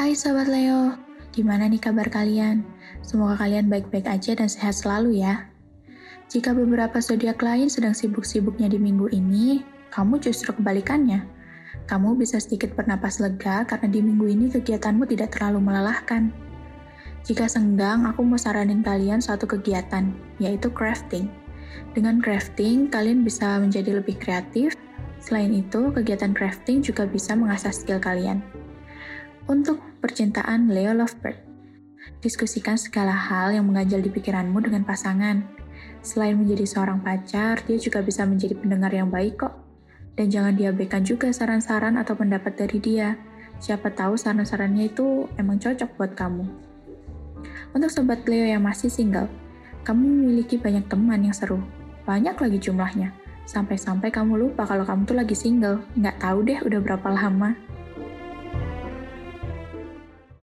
Hai Sobat Leo, gimana nih kabar kalian? Semoga kalian baik-baik aja dan sehat selalu ya. Jika beberapa zodiak lain sedang sibuk-sibuknya di minggu ini, kamu justru kebalikannya. Kamu bisa sedikit bernapas lega karena di minggu ini kegiatanmu tidak terlalu melelahkan. Jika senggang, aku mau saranin kalian suatu kegiatan, yaitu crafting. Dengan crafting, kalian bisa menjadi lebih kreatif. Selain itu, kegiatan crafting juga bisa mengasah skill kalian. Untuk percintaan Leo Lovebird, diskusikan segala hal yang mengganjal di pikiranmu dengan pasangan. Selain menjadi seorang pacar, dia juga bisa menjadi pendengar yang baik kok. Dan jangan diabaikan juga saran-saran atau pendapat dari dia. Siapa tahu saran-sarannya itu emang cocok buat kamu. Untuk sobat Leo yang masih single, kamu memiliki banyak teman yang seru. Banyak lagi jumlahnya. Sampai-sampai kamu lupa kalau kamu tuh lagi single. Nggak tahu deh udah berapa lama.